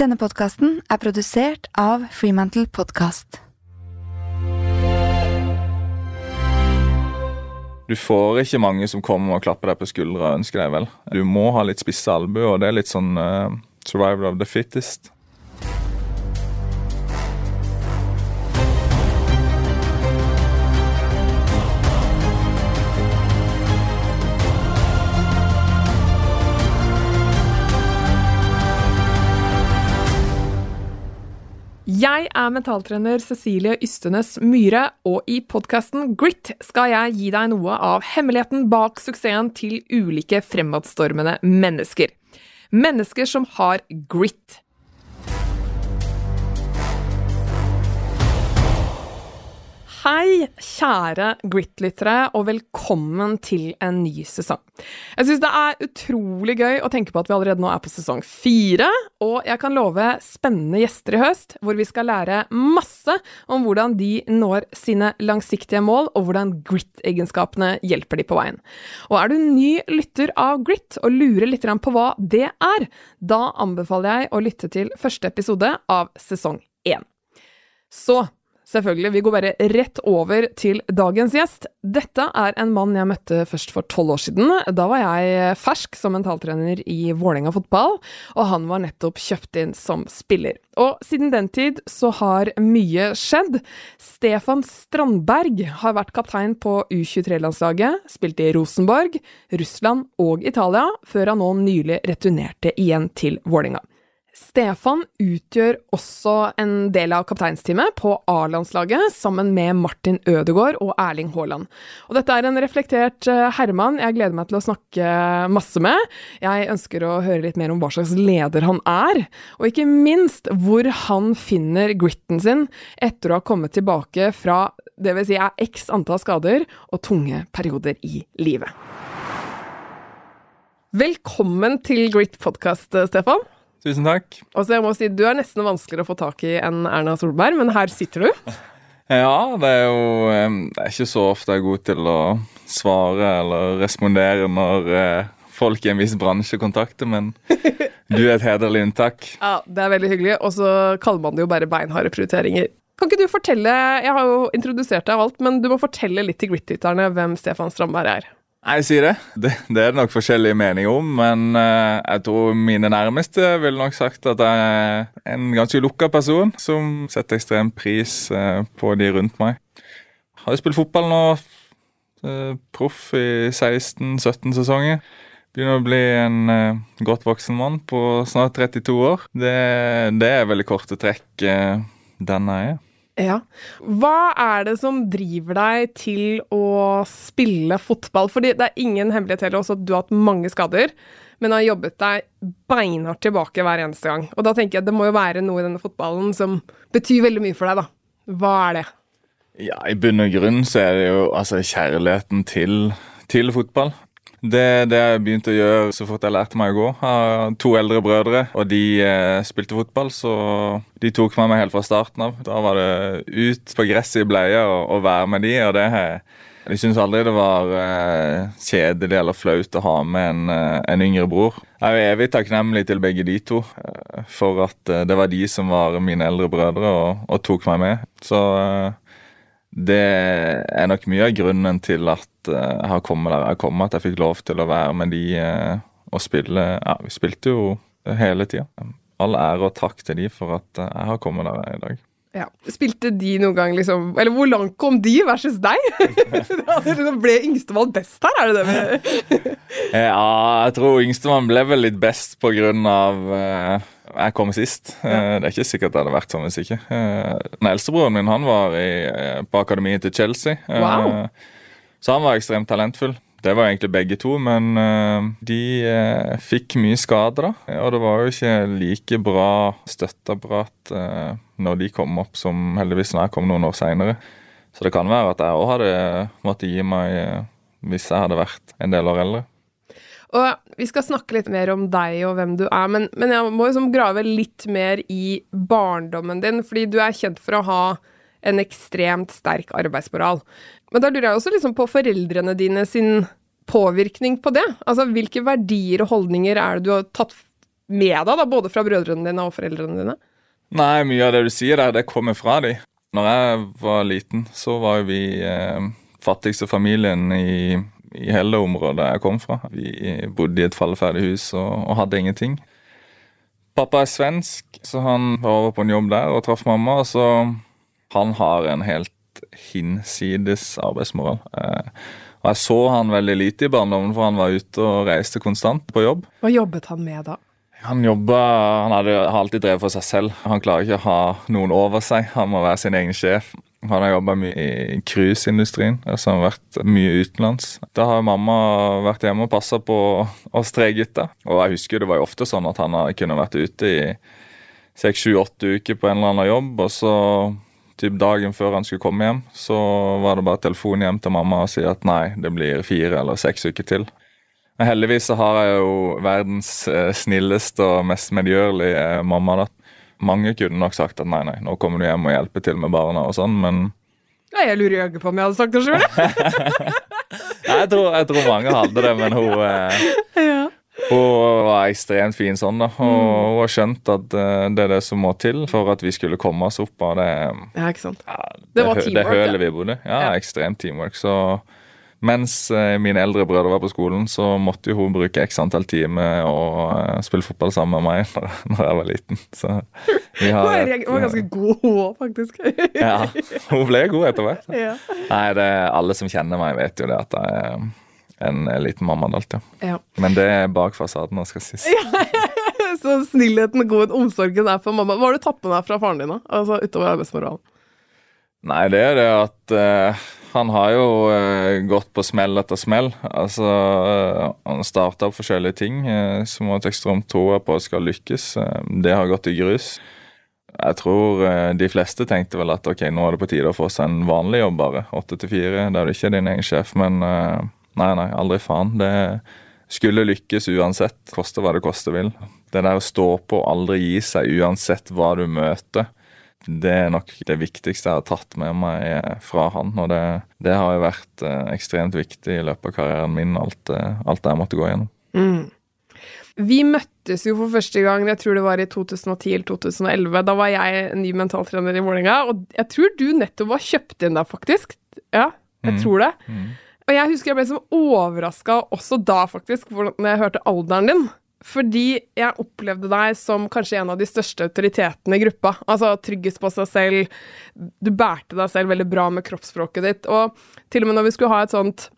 Denne podkasten er produsert av Freemantle Podcast. Du får ikke mange som kommer og klapper deg på skuldra og ønsker deg vel. Du må ha litt spisse albuer, og det er litt sånn uh, survival of the fittest. Er mentaltrener Cecilie Ystenes Myhre, og i podkasten Grit skal jeg gi deg noe av hemmeligheten bak suksessen til ulike fremadstormende mennesker. Mennesker som har grit. Hei, kjære Grit-lyttere, og velkommen til en ny sesong. Jeg syns det er utrolig gøy å tenke på at vi allerede nå er på sesong fire, og jeg kan love spennende gjester i høst, hvor vi skal lære masse om hvordan de når sine langsiktige mål, og hvordan Grit-egenskapene hjelper de på veien. Og er du ny lytter av Grit og lurer litt på hva det er, da anbefaler jeg å lytte til første episode av sesong én. Så Selvfølgelig, vi går bare rett over til dagens gjest. Dette er en mann jeg møtte først for tolv år siden. Da var jeg fersk som mentaltrener i Vålerenga fotball, og han var nettopp kjøpt inn som spiller. Og siden den tid så har mye skjedd. Stefan Strandberg har vært kaptein på U23-landslaget, spilt i Rosenborg, Russland og Italia, før han nå nylig returnerte igjen til Vålerenga. Stefan utgjør også en del av kapteinsteamet på A-landslaget, sammen med Martin Ødegaard og Erling Haaland. Og dette er en reflektert eh, herremann jeg gleder meg til å snakke masse med. Jeg ønsker å høre litt mer om hva slags leder han er, og ikke minst hvor han finner gritten sin etter å ha kommet tilbake fra det vil si er x antall skader og tunge perioder i livet. Velkommen til Grit podkast, Stefan. Tusen takk. Og så jeg må si, Du er nesten vanskeligere å få tak i enn Erna Solberg, men her sitter du. Ja, det er jo Det er ikke så ofte jeg er god til å svare eller respondere når eh, folk i en viss bransje kontakter, men du er et hederlig unntak. Ja, det er veldig hyggelig, og så kaller man det jo bare beinharde prioriteringer. Kan ikke du fortelle, Jeg har jo introdusert deg av alt, men du må fortelle litt til Grit-lytterne hvem Stefan Strandberg er. Jeg sier det. det. det. er det nok forskjellige meninger om, men uh, jeg tror mine nærmeste ville nok sagt at jeg er en ganske lukka person som setter ekstrem pris uh, på de rundt meg. Jeg har jo spilt fotball nå, uh, proff i 16-17 sesonger. Begynner å bli en godt voksen mann på snart 32 år. Det, det er veldig korte trekk den jeg er. Ja. Hva er det som driver deg til å spille fotball? Fordi det er ingen hemmelighet heller også at du har hatt mange skader, men har jobbet deg beinhardt tilbake hver eneste gang. Og da tenker jeg at det må jo være noe i denne fotballen som betyr veldig mye for deg, da. Hva er det? Ja, i bunn og grunn så er det jo altså kjærligheten til, til fotball. Det, det jeg begynte å gjøre så fort jeg lærte meg å gå. Jeg har to eldre brødre, og de eh, spilte fotball, så de tok meg med helt fra starten av. Da var det ut på gresset i bleia og, og, være med de, og det Jeg syns aldri det var eh, kjedelig eller flaut å ha med en, eh, en, yngre bror. Jeg er evig takknemlig til begge de to eh, for at eh, det var de som var mine eldre brødre og, og tok meg med. Så eh, det er nok mye av grunnen til at eh, jeg har kommet der jeg kom, at jeg fikk lov til å være med de eh, og spille. Ja, vi spilte jo hele tida. All ære og takk til de for at eh, jeg har kommet der jeg er i dag. Ja. Spilte de noen gang liksom Eller hvor langt kom de versus deg? Ble yngstemann best her, er det det Ja, jeg tror yngstemann ble vel litt best på grunn av jeg kom sist. Ja. Uh, det er ikke sikkert det hadde vært sånn hvis ikke. Nei, eldstebroren min han var i, på akademiet til Chelsea, wow. så han var ekstremt talentfull. Det var egentlig begge to, men de fikk mye skader, da. Og det var jo ikke like bra støtteapparat når de kom opp, som heldigvis når jeg kom noen år seinere. Så det kan være at jeg òg hadde måttet gi meg eh, hvis jeg hadde vært en del år eldre. Og Vi skal snakke litt mer om deg og hvem du er, men, men jeg må liksom grave litt mer i barndommen din. Fordi du er kjent for å ha en ekstremt sterk arbeidsmoral. Men da lurer jeg også liksom på foreldrene dine sin påvirkning på det. Altså, Hvilke verdier og holdninger er det du har tatt med deg, da, både fra brødrene dine og foreldrene dine? Nei, mye av det du sier der, det kommer fra de. Når jeg var liten, så var vi eh, fattigste familien i, i hele området jeg kom fra. Vi bodde i et falleferdig hus og, og hadde ingenting. Pappa er svensk, så han var over på en jobb der og traff mamma. Så han har en helt hinsides arbeidsmoral. Eh, og jeg så han veldig lite i barndommen, for han var ute og reiste konstant på jobb. Hva jobbet han med da? Han jobba Han hadde har alltid drevet for seg selv. Han klarer ikke å ha noen over seg. Han må være sin egen sjef. Han har jobba mye i cruiseindustrien, altså han har vært mye utenlands. Da har mamma vært hjemme og passa på oss tre gutter. Og jeg husker det var jo ofte sånn at han kunne vært ute i seks, sju, åtte uker på en eller annen jobb, og så typ dagen før han skulle komme hjem, så var det bare telefon hjem til mamma og si at nei, det blir fire eller seks uker til. Men heldigvis så har jeg jo verdens eh, snilleste og mest medgjørlige eh, mamma. da. Mange kunne nok sagt at nei, nei, nå kommer du hjem og hjelper til med barna og sånn, men ja, Jeg lurer jaggu på om jeg hadde sagt det sjøl. jeg, tror, jeg tror mange hadde det, men hun eh, ja. Hun var ekstremt fin sånn, da. Og mm. hun har skjønt at uh, det er det som må til for at vi skulle komme oss opp av det Ja, ikke sant. Ja, det, det, var teamwork, det hølet vi bodde Ja, ja. ekstremt teamwork. Så mens uh, mine eldre brødre var på skolen, så måtte hun bruke x antall timer og uh, spille fotball sammen med meg når, når jeg var liten. Så vi har Hun var ganske god, hun faktisk. ja, hun ble god etter hvert. Ja. Nei, det, alle som kjenner meg, vet jo det at jeg er en liten mammadalt, ja. ja. Men det er bak fasaden, skal sies. så snillheten, god omsorgen er for mamma. Hva har du tatt med deg fra faren din, da? Altså utover arbeidsmoralen? Nei, det er det at uh, han har jo uh, gått på smell etter smell. Altså, uh, han starta opp forskjellige ting som han ekstremt troa på skal lykkes. det har gått i grus. Jeg tror de fleste tenkte vel at ok, nå er det på tide å få seg en vanlig jobb, bare. Åtte til fire, der du ikke er din egen sjef. Men Nei, nei, aldri faen. Det skulle lykkes uansett, koste hva det koste vil. Det der å stå på, og aldri gi seg uansett hva du møter, det er nok det viktigste jeg har tatt med meg fra han. Og det, det har jo vært eh, ekstremt viktig i løpet av karrieren min, alt, eh, alt jeg måtte gå gjennom. Mm. Vi møttes jo for første gang, jeg tror det var i 2010 eller 2011. Da var jeg ny mentaltrener i Vålerenga, og jeg tror du nettopp var kjøpt inn der, faktisk. Ja, jeg mm. tror det. Mm. Og jeg husker jeg ble så overraska også da, faktisk, når jeg hørte alderen din. Fordi jeg opplevde deg som kanskje en av de største autoritetene i gruppa. Altså tryggest på seg selv. Du bærte deg selv veldig bra med kroppsspråket ditt. Og til og med når vi skulle ha et sånt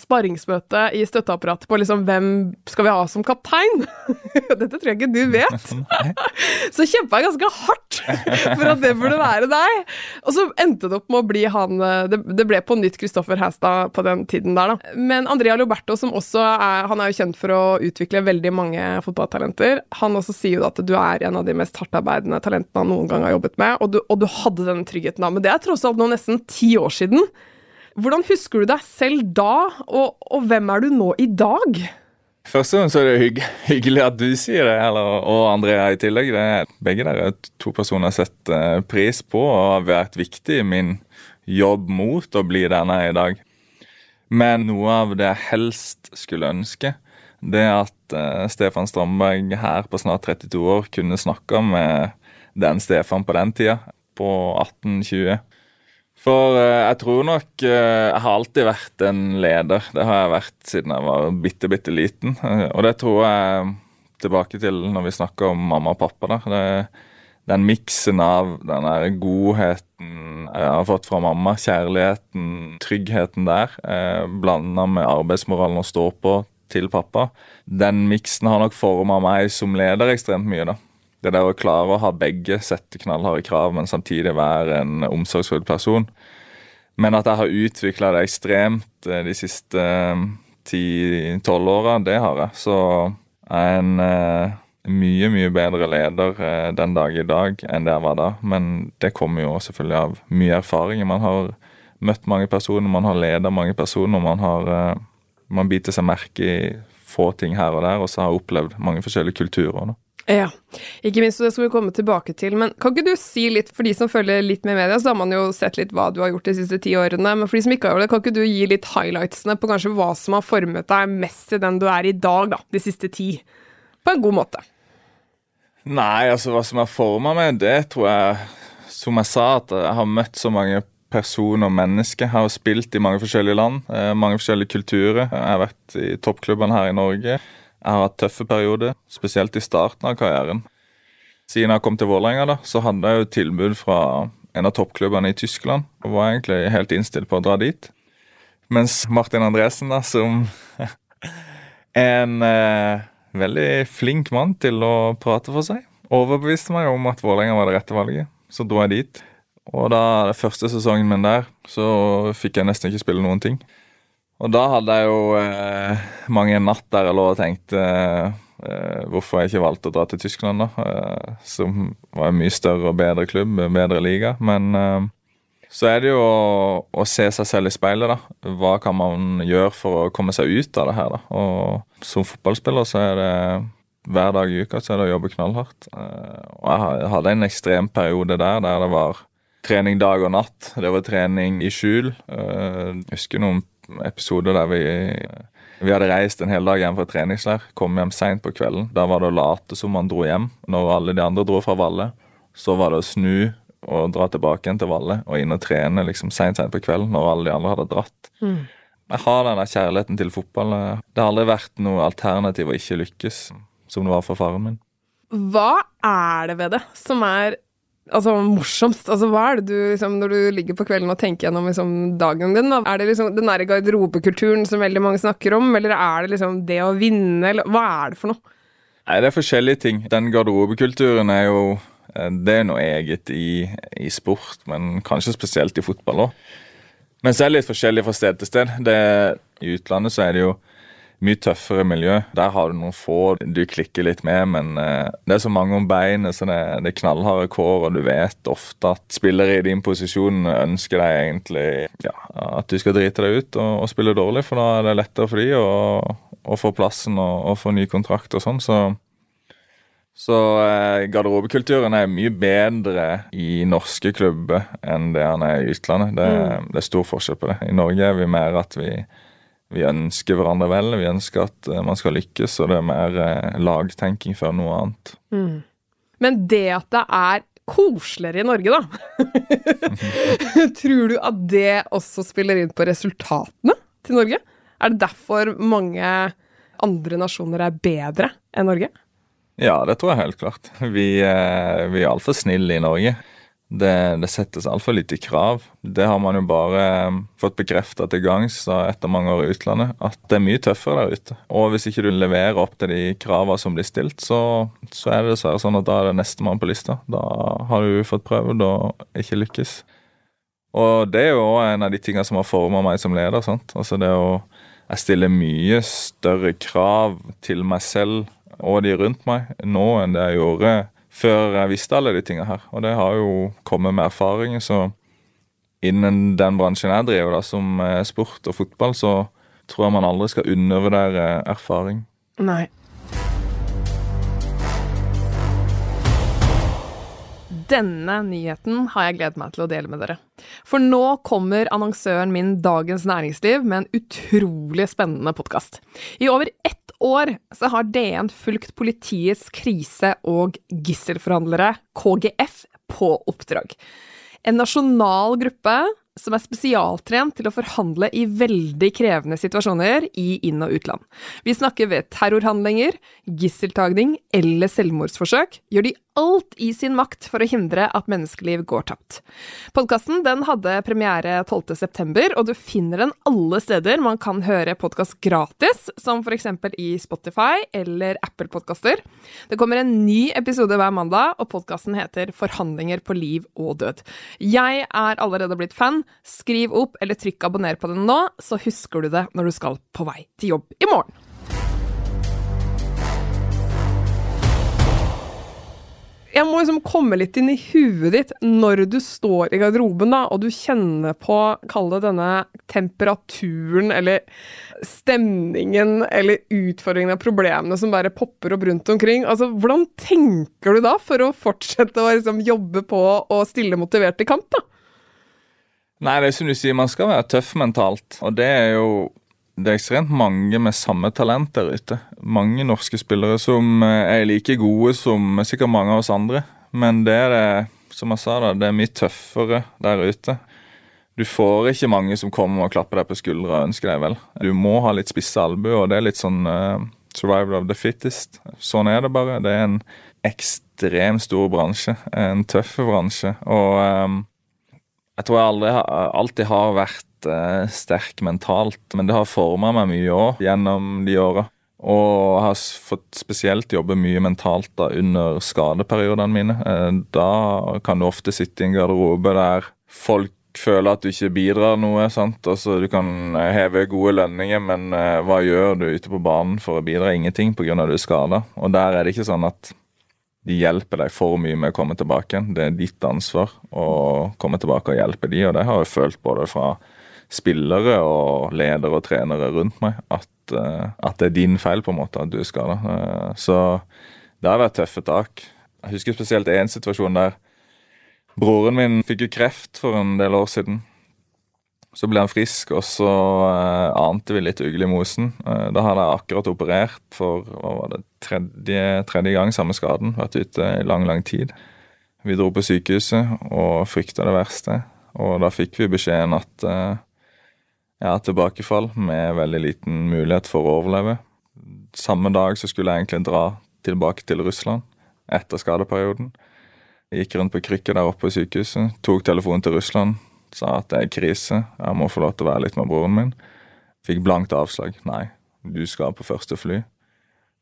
sparringsmøte i støtteapparatet på liksom hvem skal vi ha som kaptein? Dette tror jeg ikke du vet. så kjempa jeg ganske hardt for at det burde være deg. Og så endte det opp med å bli han Det, det ble på nytt Kristoffer Hæstad på den tiden der, da. Men Andrea Loberto, som også er Han er jo kjent for å utvikle veldig mange fotballtalenter. Han også sier jo at du er en av de mest hardtarbeidende talentene han noen gang har jobbet med, og du, og du hadde denne tryggheten da. Men det er tross alt nå nesten ti år siden. Hvordan husker du deg selv da, og, og hvem er du nå i dag? Først og fremst er det hygg, hyggelig at du sier det, eller, og Andrea i tillegg. Det, begge dere er to personer har setter pris på og har vært viktig i min jobb mot å bli den jeg er i dag. Men noe av det jeg helst skulle ønske, det er at uh, Stefan Strandberg her på snart 32 år kunne snakka med den Stefan på den tida, på 1820. For uh, jeg tror nok uh, Jeg har alltid vært en leder. Det har jeg vært siden jeg var bitte, bitte liten. Uh, og det tror jeg tilbake til når vi snakker om mamma og pappa. Da. Det, den miksen av den der godheten jeg har fått fra mamma, kjærligheten, tryggheten der, uh, blanda med arbeidsmoralen å stå på til pappa, den miksen har nok forma meg som leder ekstremt mye. da. Det der å klare å ha begge, sette knallharde krav, men samtidig være en omsorgsfull person. Men at jeg har utvikla det ekstremt eh, de siste eh, ti-tolv åra, det har jeg. Så jeg er en uh, mye, mye bedre leder uh, den dag i dag enn det jeg var da. Men det kommer jo selvfølgelig av mye erfaring. Man har møtt mange personer, man har ledet mange personer, man har uh, man biter seg merke i få ting her og der, og så har jeg opplevd mange forskjellige kulturer. Da. Ja, ikke minst, og det skal vi komme tilbake til. Men kan ikke du si litt, for de som følger litt med media, så har man jo sett litt hva du har gjort de siste ti årene. Men for de som ikke har gjort det, kan ikke du gi litt highlightsene på kanskje hva som har formet deg mest til den du er i dag, da, de siste ti? På en god måte. Nei, altså hva som har forma meg, det tror jeg Som jeg sa, at jeg har møtt så mange personer og mennesker. Jeg har spilt i mange forskjellige land, eh, mange forskjellige kulturer. Jeg har vært i toppklubbene her i Norge. Jeg har hatt tøffe perioder, spesielt i starten av karrieren. Siden jeg kom til Vålerenga, så hadde jeg jo tilbud fra en av toppklubbene i Tyskland. Og var egentlig helt innstilt på å dra dit. Mens Martin Andresen, da, som en eh, veldig flink mann til å prate for seg, overbeviste meg om at Vålerenga var det rette valget. Så dro jeg dit. Og da, den første sesongen min der, så fikk jeg nesten ikke spille noen ting. Og da hadde jeg jo eh, mange natt der jeg lå og tenkte eh, hvorfor jeg ikke valgte å dra til Tyskland, da. Eh, som var en mye større og bedre klubb, bedre liga. Men eh, så er det jo å, å, se seg selv i speilet, da. Hva kan man gjøre for å komme seg ut av det her, da. Og som fotballspiller så er det hver dag i uka så er det å jobbe knallhardt. Eh, og jeg hadde en ekstrem periode der der det var trening dag og natt. Det var trening i skjul. Eh, jeg husker noen episoder der vi, vi hadde reist en hel dag hjem fra treningsleir. Kom hjem seint på kvelden. Da var det å late som man dro hjem. Når alle de andre dro fra Valle, så var det å snu og dra tilbake igjen til Valle og inn og trene liksom seint på kvelden når alle de andre hadde dratt. Mm. Jeg har den kjærligheten til fotball. Det har aldri vært noe alternativ å ikke lykkes som det var for faren min. Hva er det ved det som er altså, morsomst? Altså, hva er det du, liksom, når du ligger på kvelden og tenker gjennom liksom, dagen din? Da? Er det liksom den derre garderobekulturen som veldig mange snakker om, eller er det liksom det å vinne, eller hva er det for noe? Nei, det er forskjellige ting. Den garderobekulturen er jo eh, Det er noe eget i, i sport, men kanskje spesielt i fotball òg. Men så er det litt forskjellig fra sted til sted. Det, I utlandet så er det jo mye tøffere miljø. Der har du noen få du klikker litt med, men uh, det er så mange om beinet, så det, det er knallharde kår, og du vet ofte at spillere i din posisjon ønsker deg egentlig ja, at du skal drite deg ut og, og, spille dårlig, for da er det lettere for dem å, å få plassen og, og, få ny kontrakt og sånn. så så eh, garderobekulturen er mye bedre i norske klubber enn det han er i utlandet. Det, mm. det, er stor forskjell på det. I Norge er vi mer at vi vi ønsker hverandre vel. Vi ønsker at uh, man skal lykkes, og det er mer uh, lagtenking før noe annet. Mm. Men det at det er koseligere i Norge, da Tror du at det også spiller inn på resultatene til Norge? Er det derfor mange andre nasjoner er bedre enn Norge? Ja, det tror jeg helt klart. Vi, uh, vi er altfor snille i Norge. Det, det settes altfor lite krav. Det har man jo bare um, fått bekrefta til gangs etter mange år i utlandet, at det er mye tøffere der ute. Og hvis ikke du leverer opp til de kravene som blir stilt, så, så er det dessverre sånn at da er det nestemann på lista. Da har du fått prøvd og ikke lykkes. Og det er jo en av de tingene som har forma meg som leder. Sant? Altså det å Jeg stiller mye større krav til meg selv og de rundt meg nå enn det jeg gjorde før jeg visste alle de tingene her. Og det har jo kommet med erfaring. Så innen den bransjen jeg driver, da, som sport og fotball, så tror jeg man aldri skal undervurdere erfaring. Nei. Denne nyheten har jeg gledet meg til å dele med dere. For nå kommer annonsøren min Dagens Næringsliv med en utrolig spennende podkast. I over ett år så har DN fulgt politiets krise- og gisselforhandlere, KGF, på oppdrag. En nasjonal gruppe som er spesialtrent til å forhandle i veldig krevende situasjoner i inn- og utland. Vi snakker ved terrorhandlinger, gisseltagning eller selvmordsforsøk. Gjør de alt i sin makt for å hindre at menneskeliv går tapt. Podkasten hadde premiere 12.9, og du finner den alle steder man kan høre podkast gratis, som f.eks. i Spotify eller Apple Podkaster. Det kommer en ny episode hver mandag, og podkasten heter Forhandlinger på liv og død. Jeg er allerede blitt fan. Skriv opp eller trykk abonner på den nå, så husker du det når du skal på vei til jobb i morgen. Jeg må liksom komme litt inn i huet ditt når du står i garderoben da, og du kjenner på, kall det denne temperaturen eller stemningen eller utfordringene og problemene som bare popper opp rundt omkring. Altså, Hvordan tenker du da for å fortsette å liksom, jobbe på og stille motivert i kamp? da? Nei, det er som du sier, man skal være tøff mentalt. Og det er jo det er ekstremt mange med samme talent der ute. Mange norske spillere som eh, er like gode som sikkert mange av oss andre. Men det er det, som jeg sa, da, det er mye tøffere der ute. Du får ikke mange som kommer og klapper deg på skuldra og ønsker deg vel. Du må ha litt spisse albuer, og det er litt sånn uh, survival of the fittest. Sånn er det bare. Det er en ekstremt stor bransje. En tøff bransje. Og um, jeg tror jeg aldri alltid har vært sterk mentalt, men det har forma meg mye òg gjennom de åra. Og har fått spesielt jobbe mye mentalt da under skadeperiodene mine. Uh, da kan du ofte sitte i en garderobe der folk føler at du ikke bidrar noe. sant? Altså, Du kan heve gode lønninger, men hva gjør du ute på banen for å bidra? Ingenting pga. at du er skada. Og der er det ikke sånn at de hjelper deg for mye med å komme tilbake. Det er ditt ansvar å komme tilbake og hjelpe de, og det har jeg følt både fra spillere og ledere og trenere rundt meg at, uh, at det er din feil på en måte at du er skada. Eh, så det har vært tøffe tak. Jeg husker spesielt én situasjon der broren min fikk jo kreft for en del år siden. Så ble han frisk, og så uh, ante vi litt ugle i mosen. Da hadde jeg akkurat operert for hva var det, tredje, tredje gang samme skaden. Vært ute i lang, lang tid. Vi dro på sykehuset og frykta det verste. Og da fikk vi beskjeden at ja, tilbakefall med veldig liten mulighet for å overleve. Samme dag så skulle jeg egentlig dra tilbake til Russland etter skadeperioden. Jeg gikk rundt på krykker der oppe på sykehuset, tok telefonen til Russland, sa at det er krise, jeg må få lov til å være litt med broren min. Fikk blankt avslag. Nei, du skal på første fly.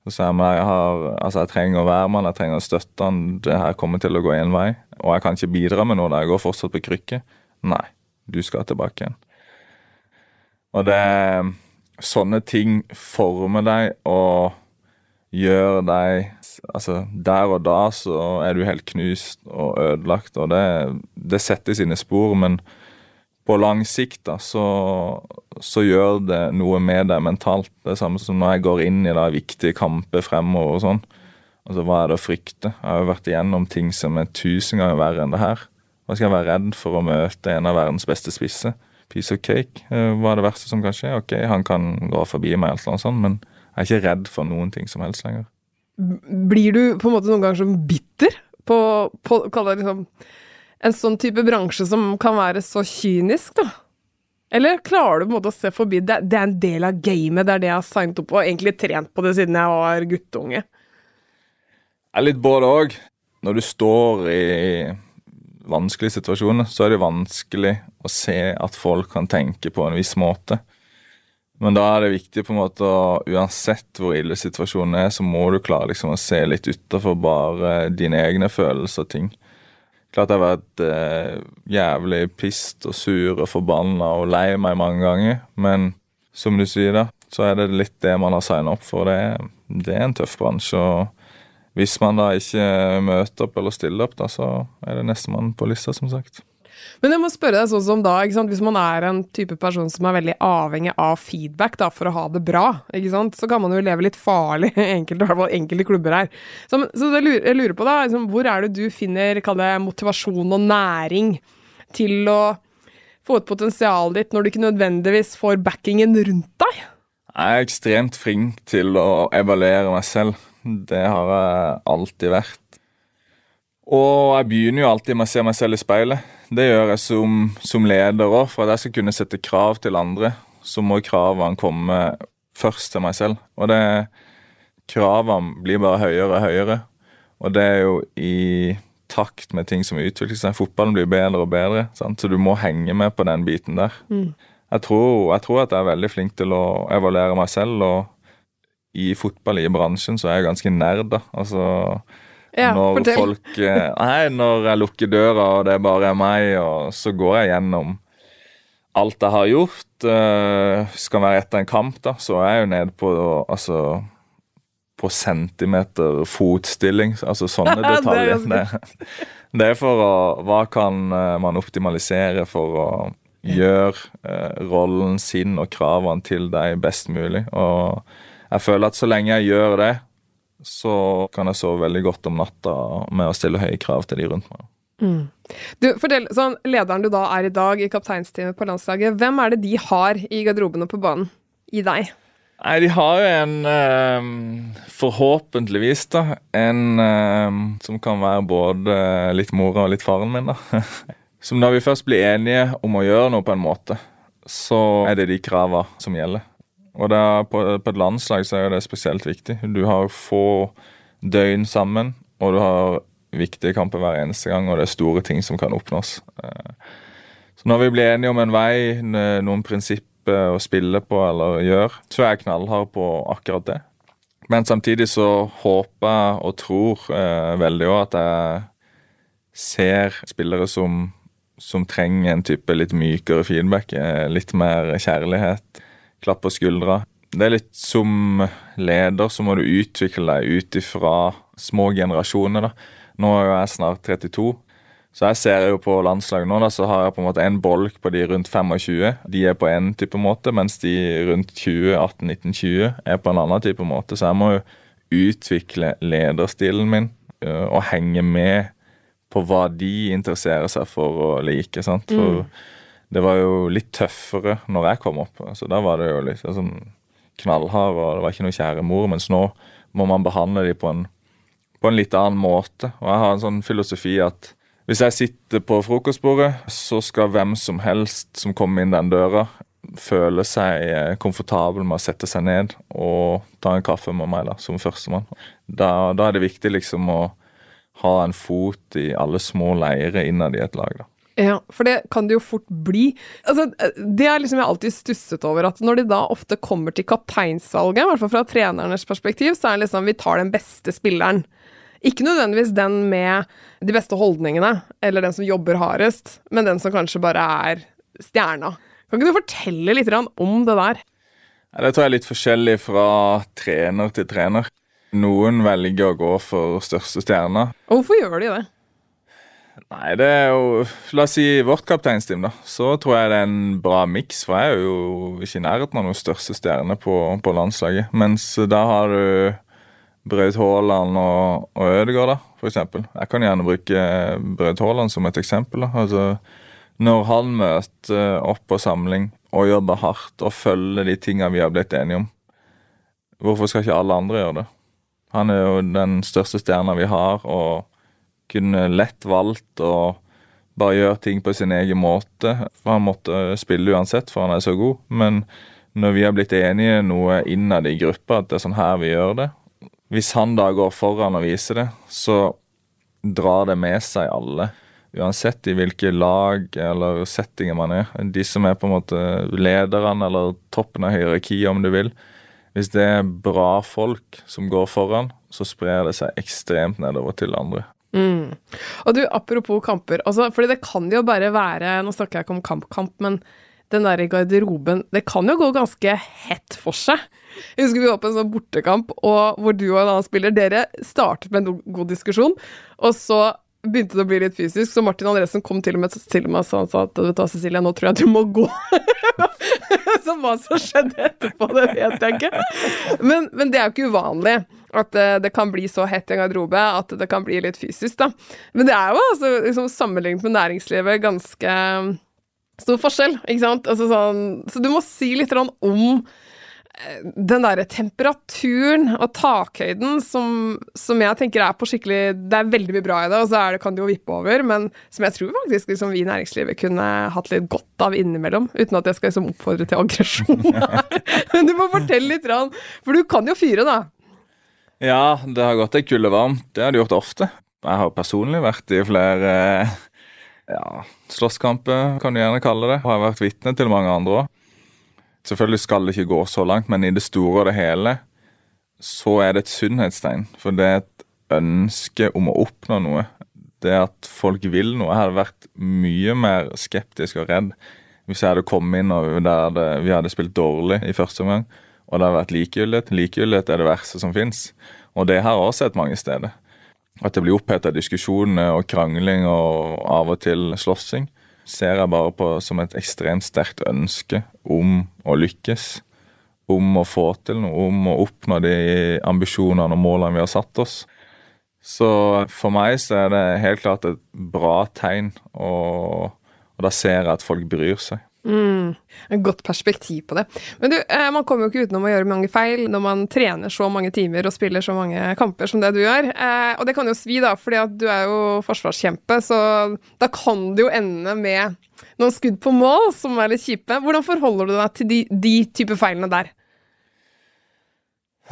Så sa jeg meg, jeg, altså jeg trenger å være med han, jeg trenger å støtte han, det her kommer til å gå én vei. Og jeg kan ikke bidra med noe der, jeg går fortsatt på krykke. Nei, du skal tilbake igjen. Og det Sånne ting former deg og gjør deg Altså, der og da så er du helt knust og ødelagt, og det, det setter sine spor, men på lang sikt da, så, så, gjør det noe med deg mentalt. Det samme som når jeg går inn i da, viktige kamper fremover og sånn. Altså, Hva er det å frykte? Jeg har jo vært igjennom ting som er tusen ganger verre enn det her. Hva skal jeg være redd for å møte en av verdens beste spisser? Piece of cake. Eh, hva er det verste som kan skje? Ok, han kan gå forbi meg, eller noe sånt, men jeg er ikke redd for noen ting som helst lenger. Blir du på en måte noen ganger som bitter på, på det liksom, en sånn type bransje som kan være så kynisk, da? Eller klarer du på en måte å se forbi det? Det er en del av gamet, det er det jeg har signet opp på, og egentlig trent på det siden jeg var guttunge. Det er litt både òg. Når du står i vanskelige situasjoner, så er det vanskelig å se at folk kan tenke på en viss måte. Men da er det viktig på en måte å, uansett hvor ille situasjonen er, så må du klare liksom å se litt utafor bare dine egne følelser og ting. Klart jeg har vært eh, jævlig pissed og sur og forbanna og lei meg mange ganger, men som du sier, da, så er det litt det man har signa opp for. Det, det er en tøff bransje. og hvis man da ikke møter opp eller stiller opp, da, så er det nestemann på lista, som sagt. Men jeg må spørre deg sånn som da, hvis man er en type person som er veldig avhengig av feedback da, for å ha det bra, så kan man jo leve litt farlig, enkelte, i hvert fall enkelte klubber her. Så, så lurer, jeg lurer på da, liksom, hvor er det du finner det, motivasjon og næring til å få ut potensialet ditt når du ikke nødvendigvis får backingen rundt deg? Jeg er ekstremt flink til å evaluere meg selv. Det har jeg alltid vært. Og jeg begynner jo alltid med å se meg selv i speilet. Det gjør jeg som, som leder òg. For at jeg skal kunne sette krav til andre, så må kravene komme først til meg selv. Og det kravene blir bare høyere og høyere. Og det er jo i takt med ting som utvikler seg. Fotballen blir bedre og bedre, sant? så du må henge med på den biten der. Mm. Jeg, tror, jeg tror at jeg er veldig flink til å evaluere meg selv. og i fotball i bransjen, så er jeg ganske nerd, da. Altså ja, når fortell. folk eh, Nei, når jeg lukker døra, og det er bare meg, og så går jeg gjennom alt jeg har gjort. Uh, skal være etter en kamp, da, så er jeg jo nede på altså på centimeter fotstilling. Altså sånne detaljer. Det, det, er for å Hva kan eh, man optimalisere for å gjøre uh, rollen sin og kravene til deg best mulig? Og jeg føler at så lenge jeg gjør det, så kan jeg sove veldig godt om natta med å stille høye krav til de rundt meg. Mm. Du, fortell, sånn, Lederen du da er i dag i kapteinsteamet på landslaget, hvem er det de har i garderobene på banen? i deg? Nei, de har jo en eh, Forhåpentligvis, da. En eh, som kan være både litt mora og litt faren min, da. Som når vi først blir enige om å gjøre noe på en måte, så er det de krava som gjelder. Og på, på, et landslag så er det spesielt viktig. Du har få døgn sammen, og du har viktige kamper hver eneste gang, og det er store ting som kan oppnås. Eh, så når vi blir enige om en vei, noen prinsipper å spille på eller gjøre, så er jeg knallhard på akkurat det. Men samtidig så håper jeg og tror eh, veldig òg at jeg ser spillere som som trenger en type litt mykere feedback. Eh, litt mer kjærlighet. Klapp på skuldra. Det er litt som leder så må du utvikle deg ut ifra små generasjoner. da. Nå er jeg snart 32, så jeg ser jo på landslaget nå, da, så har jeg på en måte en bolk på de rundt 25. De er på en type måte, mens de rundt 20, 18, 19, 20 er på en annen type måte. Så jeg må jo utvikle lederstilen min eh, og henge med på hva de interesserer seg for å like. sant? For mm. Det var jo litt tøffere når jeg kom opp. så Da var det jo litt sånn knallhard, og det var ikke noe kjære mor. Mens nå må man behandle dem på en, på en litt annen måte. Og jeg har en sånn filosofi at hvis jeg sitter på frokostbordet, så skal hvem som helst som kommer inn den døra, føle seg eh, komfortabel med å sette seg ned og ta en kaffe med meg da, som førstemann. Da, da er det viktig liksom å ha en fot i alle små leirer innad i et lag. da. Ja, for det kan det jo fort bli. Altså, det er liksom jeg alltid stusset over, at når de da ofte kommer til kapteinsvalget, i hvert fall fra trenernes perspektiv, så er det liksom vi tar den beste spilleren. Ikke nødvendigvis den med de beste holdningene, eller den som jobber hardest, men den som kanskje bare er stjerna. Kan ikke du fortelle litt om det der? Det tror jeg er litt forskjellig fra trener til trener. Noen velger å gå for største stjerna. Hvorfor gjør de det? Nei, det er jo La oss si vårt kapteinsteam, da. Så tror jeg det er en bra miks. For jeg er jo ikke i nærheten av noen største stjerne på, på, landslaget. Mens da har du Braut Haaland og, og Ødegaard, da, eksempel. Jeg kan gjerne bruke Braut Haaland som et eksempel. da. Altså, når han møter opp på samling og jobber hardt og følger de tinga vi har blitt enige om, hvorfor skal ikke alle andre gjøre det? Han er jo den største stjerna vi har, og kunne lett valgt å bare gjøre ting på sin egen måte. For han måtte spille uansett, for han er så god. Men når vi har blitt enige noe innad i gruppa, at det er sånn her vi gjør det Hvis han da går foran og viser det, så drar det med seg alle. Uansett i hvilke lag eller settinger man er. De som er på en måte lederne eller toppen av hierarkiet, om du vil hvis det er bra folk som går foran, så sprer det seg ekstremt nedover til andre. Mm. Og du, Apropos kamper, altså, fordi det kan jo bare være Nå snakker jeg ikke om kamp-kamp, men den der i garderoben Det kan jo gå ganske hett for seg. Jeg husker vi var på en sånn bortekamp og hvor du og en annen spiller Dere startet med en god diskusjon, og så begynte det å bli litt fysisk, så Martin Andresen kom til og med til meg og sa at vet du, Cecilia, nå tror jeg du må gå. så hva som skjedde etterpå, det vet jeg ikke. Men, men det er jo ikke uvanlig at det, det, kan bli så hett i en garderobe at det kan bli litt fysisk, da. Men det er jo altså, liksom, sammenlignet med næringslivet, ganske stor forskjell, ikke sant. Altså, sånn, så du må si litt om den derre temperaturen og takhøyden som, som, jeg tenker er på skikkelig Det er veldig mye bra i det, og så det, kan det jo vippe over, men som jeg tror faktisk liksom, vi i næringslivet kunne hatt litt godt av innimellom. Uten at jeg skal liksom, oppfordre til aggresjon men du må fortelle litt, for du kan jo fyre, da. Ja, det har gått ei kulde varmt. Det har det gjort ofte. Jeg har personlig vært i flere ja, slåsskamper, kan du gjerne kalle det. Har vært vitne til mange andre òg. Selvfølgelig skal det ikke gå så langt, men i det store og det hele så er det et sunnhetstegn. For det er et ønske om å oppnå noe. Det at folk vil noe. Jeg hadde vært mye mer skeptisk og redd hvis jeg hadde kommet inn og vi hadde spilt dårlig i første omgang, og det har vært likegyldighet. Likegyldighet er det verste som fins. Og det har jeg også sett mange steder. At det blir oppheta diskusjoner og krangling og av og til slåssing ser jeg bare på som et ekstremt sterkt ønske om å lykkes. Om å få til noe, om å oppnå de ambisjonene og målene vi har satt oss. Så for meg så er det helt klart et bra tegn, og, og da ser jeg at folk bryr seg. Mm, et godt perspektiv på det. Men du, eh, man kommer jo ikke utenom å gjøre mange feil når man trener så mange timer og spiller så mange kamper som det du gjør. Eh, og det kan jo svi, da, fordi at du er jo forsvarskjempe, så da kan det jo ende med noen skudd på mål som er litt kjipe. Hvordan forholder du deg til de, de type feilene der?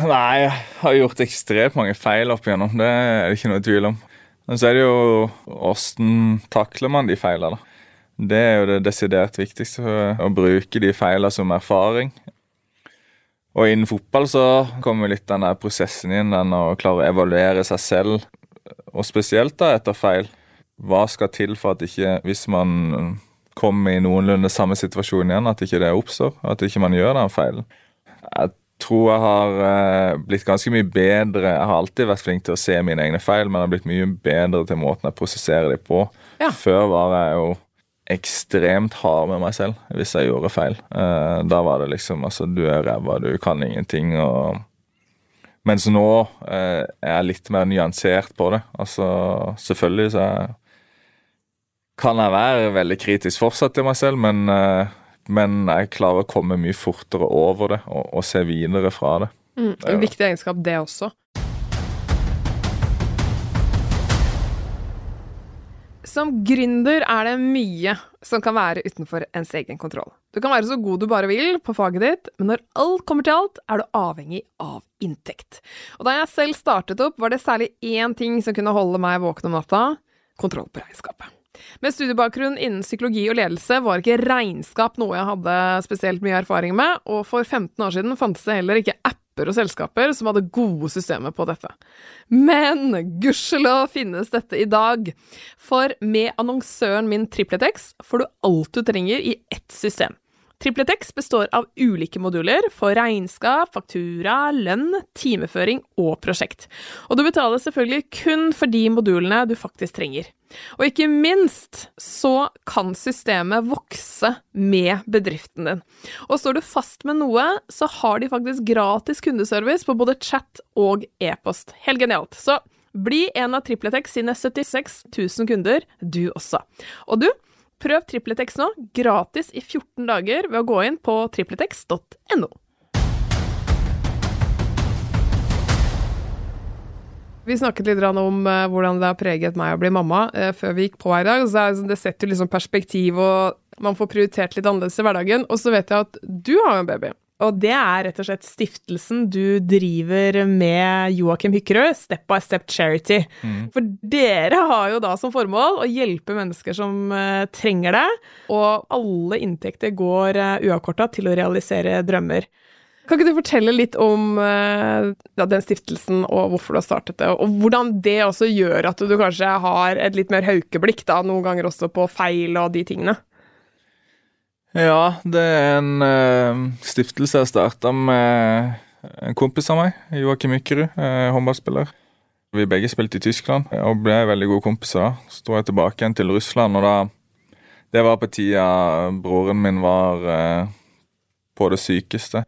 Nei, jeg har gjort ekstremt mange feil opp igjennom. Det er det ikke noe tvil om. Men så er det jo åssen takler man de feilene, da. Det er jo det desidert viktigste. Å bruke de feilene som erfaring. Og innen fotball så kommer litt den der prosessen inn, den å klare å evaluere seg selv. Og spesielt da etter feil. Hva skal til for at ikke, hvis man kommer i noenlunde samme situasjon igjen, at ikke det oppstår? At ikke man gjør den feilen. Jeg tror jeg har eh, blitt ganske mye bedre. Jeg har alltid vært flink til å se mine egne feil, men jeg har blitt mye bedre til måten jeg prosesserer dem på. Ja. Før var jeg jo ekstremt hard med meg selv hvis jeg gjorde feil. Uh, da var det liksom altså du er ræva, du kan ingenting. og Mens nå uh, er jeg litt mer nyansert på det. Altså, selvfølgelig så er, kan jeg være veldig kritisk fortsatt til meg selv, men, uh, men jeg klarer å komme mye fortere over det og, og se videre fra det. Mm, en viktig egenskap, det også. Som gründer er det mye som kan være utenfor ens egen kontroll. Du kan være så god du bare vil på faget ditt, men når alt kommer til alt, er du avhengig av inntekt. Og da jeg selv startet opp, var det særlig én ting som kunne holde meg våken om natta kontroll på regnskapet. Med studiebakgrunn innen psykologi og ledelse var ikke regnskap noe jeg hadde spesielt mye erfaring med, og for 15 år siden fantes det heller ikke apper og selskaper som hadde gode systemer på dette. Men gudskjelov finnes dette i dag, for med annonsøren min TripleTex får du alt du trenger i ett system. TripleTex består av ulike moduler for regnskap, faktura, lønn, timeføring og prosjekt. Og du betaler selvfølgelig kun for de modulene du faktisk trenger. Og ikke minst så kan systemet vokse med bedriften din. Og står du fast med noe, så har de faktisk gratis kundeservice på både chat og e-post. Helt genialt. Så bli en av TripleTex sine 76 000 kunder, du også. Og du, Prøv TripleTex nå, gratis i 14 dager ved å gå inn på tripletex.no. Vi snakket litt om uh, hvordan det har preget meg å bli mamma uh, før vi gikk på her i dag. Det, setter liksom perspektiv, og man får prioritert litt annerledes i hverdagen. Og så vet jeg at du har en baby. Og det er rett og slett stiftelsen du driver med Joakim Hykkerød, Step by Step Charity. Mm. For dere har jo da som formål å hjelpe mennesker som uh, trenger det, og alle inntekter går uh, uavkorta til å realisere drømmer. Kan ikke du fortelle litt om uh, ja, den stiftelsen og hvorfor du har startet det, og hvordan det også gjør at du kanskje har et litt mer haukeblikk da, noen ganger også på feil og de tingene? Ja, det er en uh, stiftelse jeg starta med en kompis av meg, Joakim Mykkerud, uh, håndballspiller. Vi begge spilte i Tyskland og ble veldig gode kompiser. Så dro jeg tilbake igjen til Russland, og da Det var på tida broren min var uh, på det sykeste.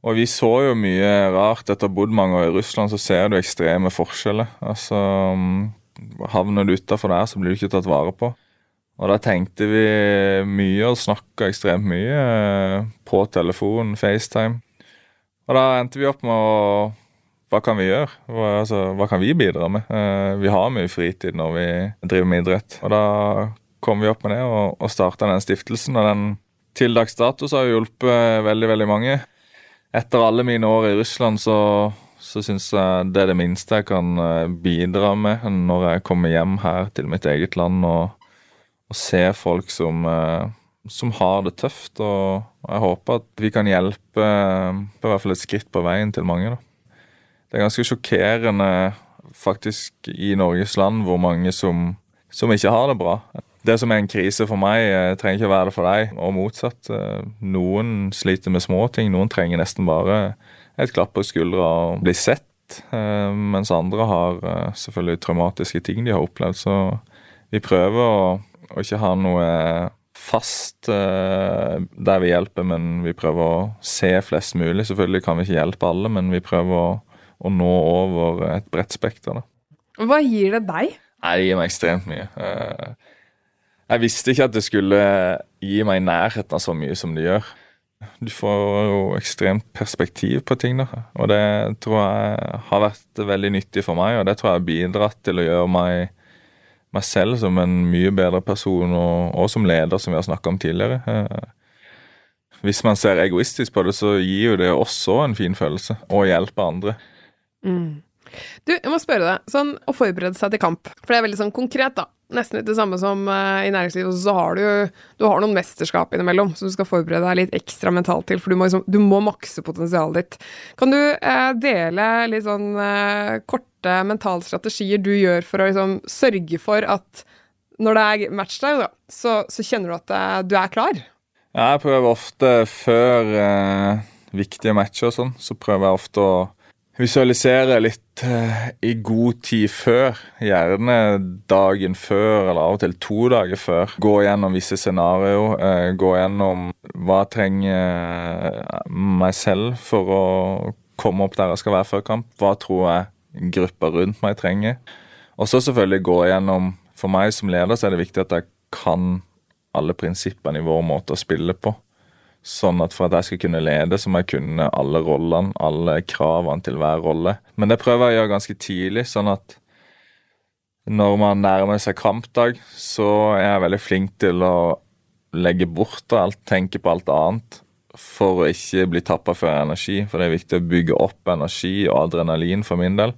Og vi så jo mye rart. Etter å ha bodd mange år i Russland, så ser du ekstreme forskjeller. Altså, um, Havner du utafor der, så blir du ikke tatt vare på. Og da tenkte vi mye og snakka ekstremt mye eh, på telefon, FaceTime. Og da endte vi opp med å Hva kan vi gjøre? Hva, altså, hva kan vi bidra med? Eh, vi har mye fritid når vi driver med idrett. Og da kom vi opp med det og, og starta den stiftelsen. Og den til dags dato har hjulpet veldig, veldig mange. Etter alle mine år i Russland så så syns jeg det er det minste jeg kan eh, bidra med når jeg kommer hjem her til mitt eget land og å se folk som, eh, som har det tøft. Og jeg håper at vi kan hjelpe på hvert fall et skritt på veien til mange. Da. Det er ganske sjokkerende faktisk i Norges land hvor mange som, som ikke har det bra. Det som er en krise for meg, eh, trenger ikke å være det for deg, og motsatt. Eh, noen sliter med små ting, noen trenger nesten bare et klapp på skuldra og bli sett. Mens andre har selvfølgelig traumatiske ting de har opplevd. Så vi prøver å og ikke ha noe fast uh, der vi hjelper, men vi prøver å se flest mulig. Selvfølgelig kan vi ikke hjelpe alle, men vi prøver å, å nå over et bredt spekter. Hva gir det deg? Nei, Det gir meg ekstremt mye. Uh, jeg visste ikke at det skulle gi meg nærheten av så mye som det gjør. Du får jo ekstremt perspektiv på ting, da. Og det tror jeg har vært veldig nyttig for meg, og det tror jeg har bidratt til å gjøre meg, meg selv som en mye bedre person, og, og som leder, som vi har snakka om tidligere. Eh, hvis man ser egoistisk på det, så gir jo det også en fin følelse, å hjelpe andre. Mm. Du, jeg må spørre deg, sånn å forberede seg til kamp, for det er veldig sånn konkret, da. Nesten litt det samme som uh, i næringslivet, og så har du du har noen mesterskap innimellom som du skal forberede deg litt ekstra mentalt til, for du må, liksom, du må makse potensialet ditt. Kan du uh, dele litt sånn uh, korte mentale strategier du gjør for å liksom sørge for at når det er matchdag, da, så, så, kjenner du at du er klar? Jeg prøver ofte før viktige matcher og sånn, så prøver jeg ofte å visualisere litt eh, i god tid før. Gjerne dagen før, eller av og til to dager før. Gå gjennom visse scenarioer. Eh, gå gjennom hva jeg trenger meg selv for å komme opp der jeg skal være før kamp. Hva tror jeg gruppa rundt meg trenger. Og så selvfølgelig gå gjennom For meg som leder så er det viktig at jeg kan alle prinsippene i vår måte å spille på. Sånn at for at jeg skal kunne lede, så må jeg kunne alle rollene, alle kravene til hver rolle. Men det prøver jeg å gjøre ganske tidlig, sånn at når man nærmer seg kampdag, så er jeg veldig flink til å legge bort alt, tenke på alt annet, for å ikke bli tappa for energi. For det er viktig å bygge opp energi og adrenalin for min del.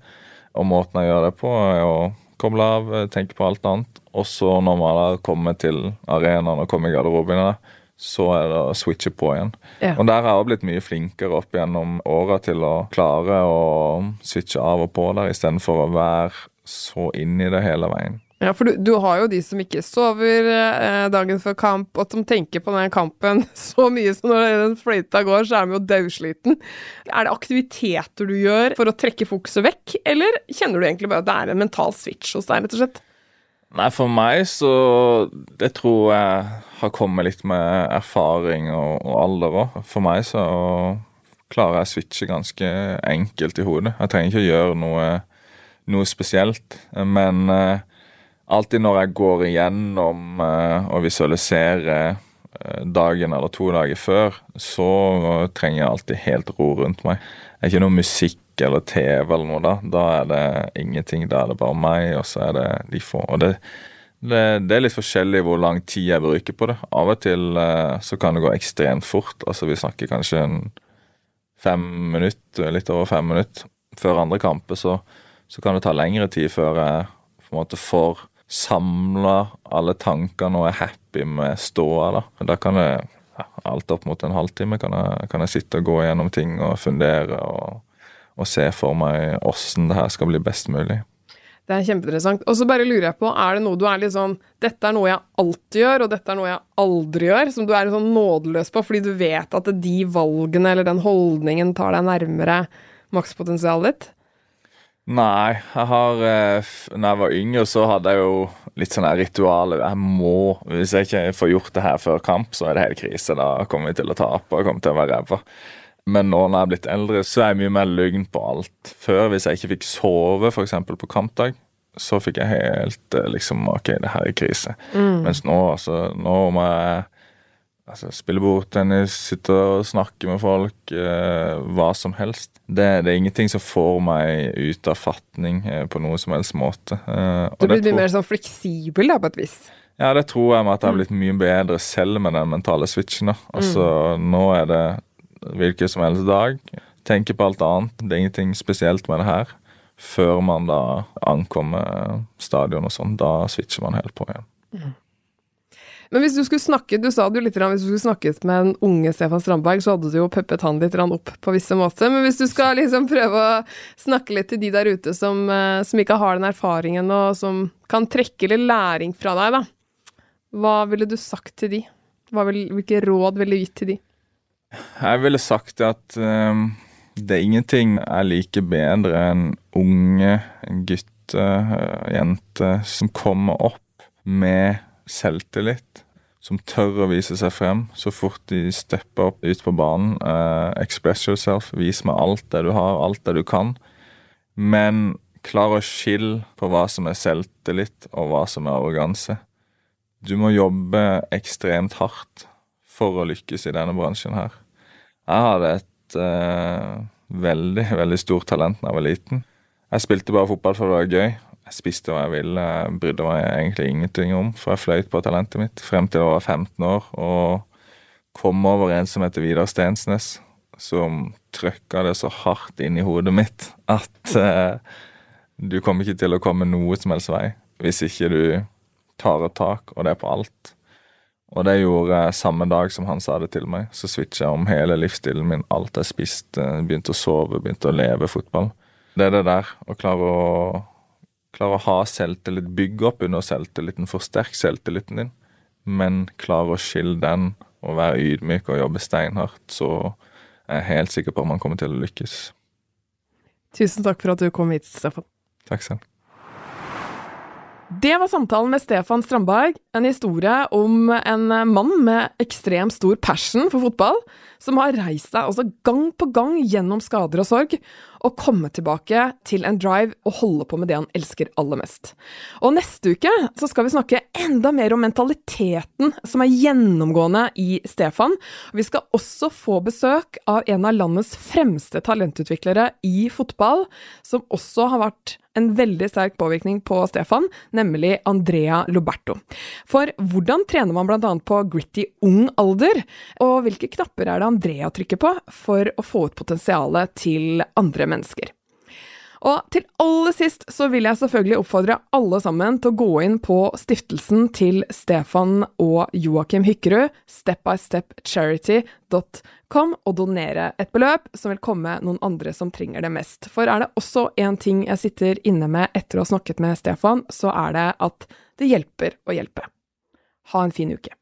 Og måten jeg gjør det på, er å koble av, tenke på alt annet. Og så når man har kommet til arenaen og kommer i garderobene, så er det å switche på igjen. Ja. Og der har jeg blitt mye flinkere opp gjennom åra til å klare å switche av og på der, istedenfor å være så inn i det hele veien. Ja, for du, du har jo de som ikke sover eh, dagen før kamp, og som tenker på den kampen så mye som når den fløyta går, så er de jo daudsliten. Er det aktiviteter du gjør for å trekke fokuset vekk, eller kjenner du egentlig bare at det er en mental switch hos deg, rett og slett? Nei, for meg så Det tror jeg har kommet litt med erfaring og, og alder òg. For meg så klarer jeg å switche ganske enkelt i hodet. Jeg trenger ikke å gjøre noe, noe spesielt. Men uh, alltid når jeg går igjennom uh, og visualiserer uh, dagen eller to dager før, så trenger jeg alltid helt ro rundt meg. Det er ikke noe musikk eller TV eller noe da. Da er det ingenting. Da er det bare meg, og så er det de få. Og det, det, det er litt forskjellig hvor lang tid jeg bruker på det. Av og til eh, så kan det gå ekstremt fort. Altså vi snakker kanskje en fem minutter, litt over fem minutter. Før andre kamper så, så kan det ta lengre tid før jeg på en måte får samla alle tankene og er happy med ståa. Da. da kan jeg alt opp mot en halvtime kan jeg, kan jeg sitte og gå gjennom ting og fundere. og og se for meg åssen det her skal bli best mulig. Det er kjempeinteressant. Og så bare lurer jeg på, er det noe du er litt sånn Dette er noe jeg alltid gjør, og dette er noe jeg aldri gjør, som du er sånn nådeløs på fordi du vet at de valgene eller den holdningen tar deg nærmere makspotensialet ditt? Nei, jeg har eh, Når jeg var yngre, så hadde jeg jo litt sånn ritualer. Jeg må Hvis jeg ikke får gjort det her før kamp, så er det helt krise. Da kommer vi til å tape og kommer til å være ræva. Men nå når jeg er blitt eldre, så er jeg mye mer lugn på alt. Før, hvis jeg ikke fikk sove, f.eks. på kampdag, så fikk jeg helt eh, liksom OK, det her er krise. Mm. Mens nå, altså, nå må jeg altså, spille bordtennis, sitte og snakke med folk, eh, hva som helst. Det, det, er ingenting som får meg ut av fatning eh, på noe som helst måte. Eh, du blir tror... mer sånn fleksibel da, på et vis? Ja, det tror jeg med at jeg har mm. blitt mye bedre selv med den mentale switchen. da. Altså, mm. Nå er det hvilken som helst dag. Tenker på alt annet. Det er ingenting spesielt med det her. Før man da ankommer stadion og sånn. Da switcher man helt på igjen. Mm. Men hvis du skulle snakket, du sa det jo litt, hvis du skulle snakket med den unge Stefan Strandberg, så hadde du jo peppet han litt opp på visse måter. Men hvis du skal liksom prøve å snakke litt til de der ute som, eh, som ikke har den erfaringen, og som kan trekke litt læring fra deg, da. Hva ville du sagt til de? Vil, hvilke råd ville du gitt til de? Jeg ville sagt at um, det er ingenting jeg liker bedre enn unge gutter, jenter, som kommer opp med selvtillit. Som tør å vise seg frem så fort de stepper opp ut på banen. Eh, express yourself. Vis meg alt det du har, alt det du kan. Men klar å skille på hva som er selvtillit, og hva som er arroganse. du må jobbe ekstremt hardt for å lykkes i denne bransjen her. Jeg hadde et eh, veldig, veldig stort talent da jeg var liten. Jeg spilte bare fotball for det var gøy. Spiste hva jeg ville. Jeg brydde meg egentlig ingenting om, for jeg fløyt på talentet mitt frem til jeg var 15 år og kom over en som heter Vidar Stensnes, som trøkka det så hardt inn i hodet mitt at eh, du kommer ikke til å komme noe som helst vei hvis ikke du tar et tak, og det er på alt. Og det gjorde jeg samme dag som han sa det til meg. Så switcha jeg om hele livsstilen min. Alt jeg spiste. Begynte å sove, begynte å leve fotball. Det er det der å klare å, klare å ha selvtillit, bygge opp under selvtilliten, forsterke selvtilliten din, men klare å skille den og være ydmyk og jobbe steinhardt, så er jeg helt sikker på at man kommer til å lykkes. Tusen takk for at du kom hit, Stefan. Takk selv. Det var samtalen med Stefan Strandberg, en historie om en mann med ekstremt stor passion for fotball, som har reist seg altså gang på gang gjennom skader og sorg, og kommet tilbake til en drive og holde på med det han elsker aller mest. Og neste uke så skal vi snakke enda mer om mentaliteten som er gjennomgående i Stefan. Vi skal også få besøk av en av landets fremste talentutviklere i fotball, som også har vært en veldig sterk påvirkning på Stefan, nemlig Andrea Loberto. For hvordan trener man bl.a. på gritty ung alder, og hvilke knapper er det Andrea trykker på for å få ut potensialet til andre mennesker? Og til aller sist så vil jeg selvfølgelig oppfordre alle sammen til å gå inn på stiftelsen til Stefan og Joakim Hykkerud, stepbystepcharity.com, og donere et beløp som vil komme noen andre som trenger det mest. For er det også én ting jeg sitter inne med etter å ha snakket med Stefan, så er det at det hjelper å hjelpe. Ha en fin uke.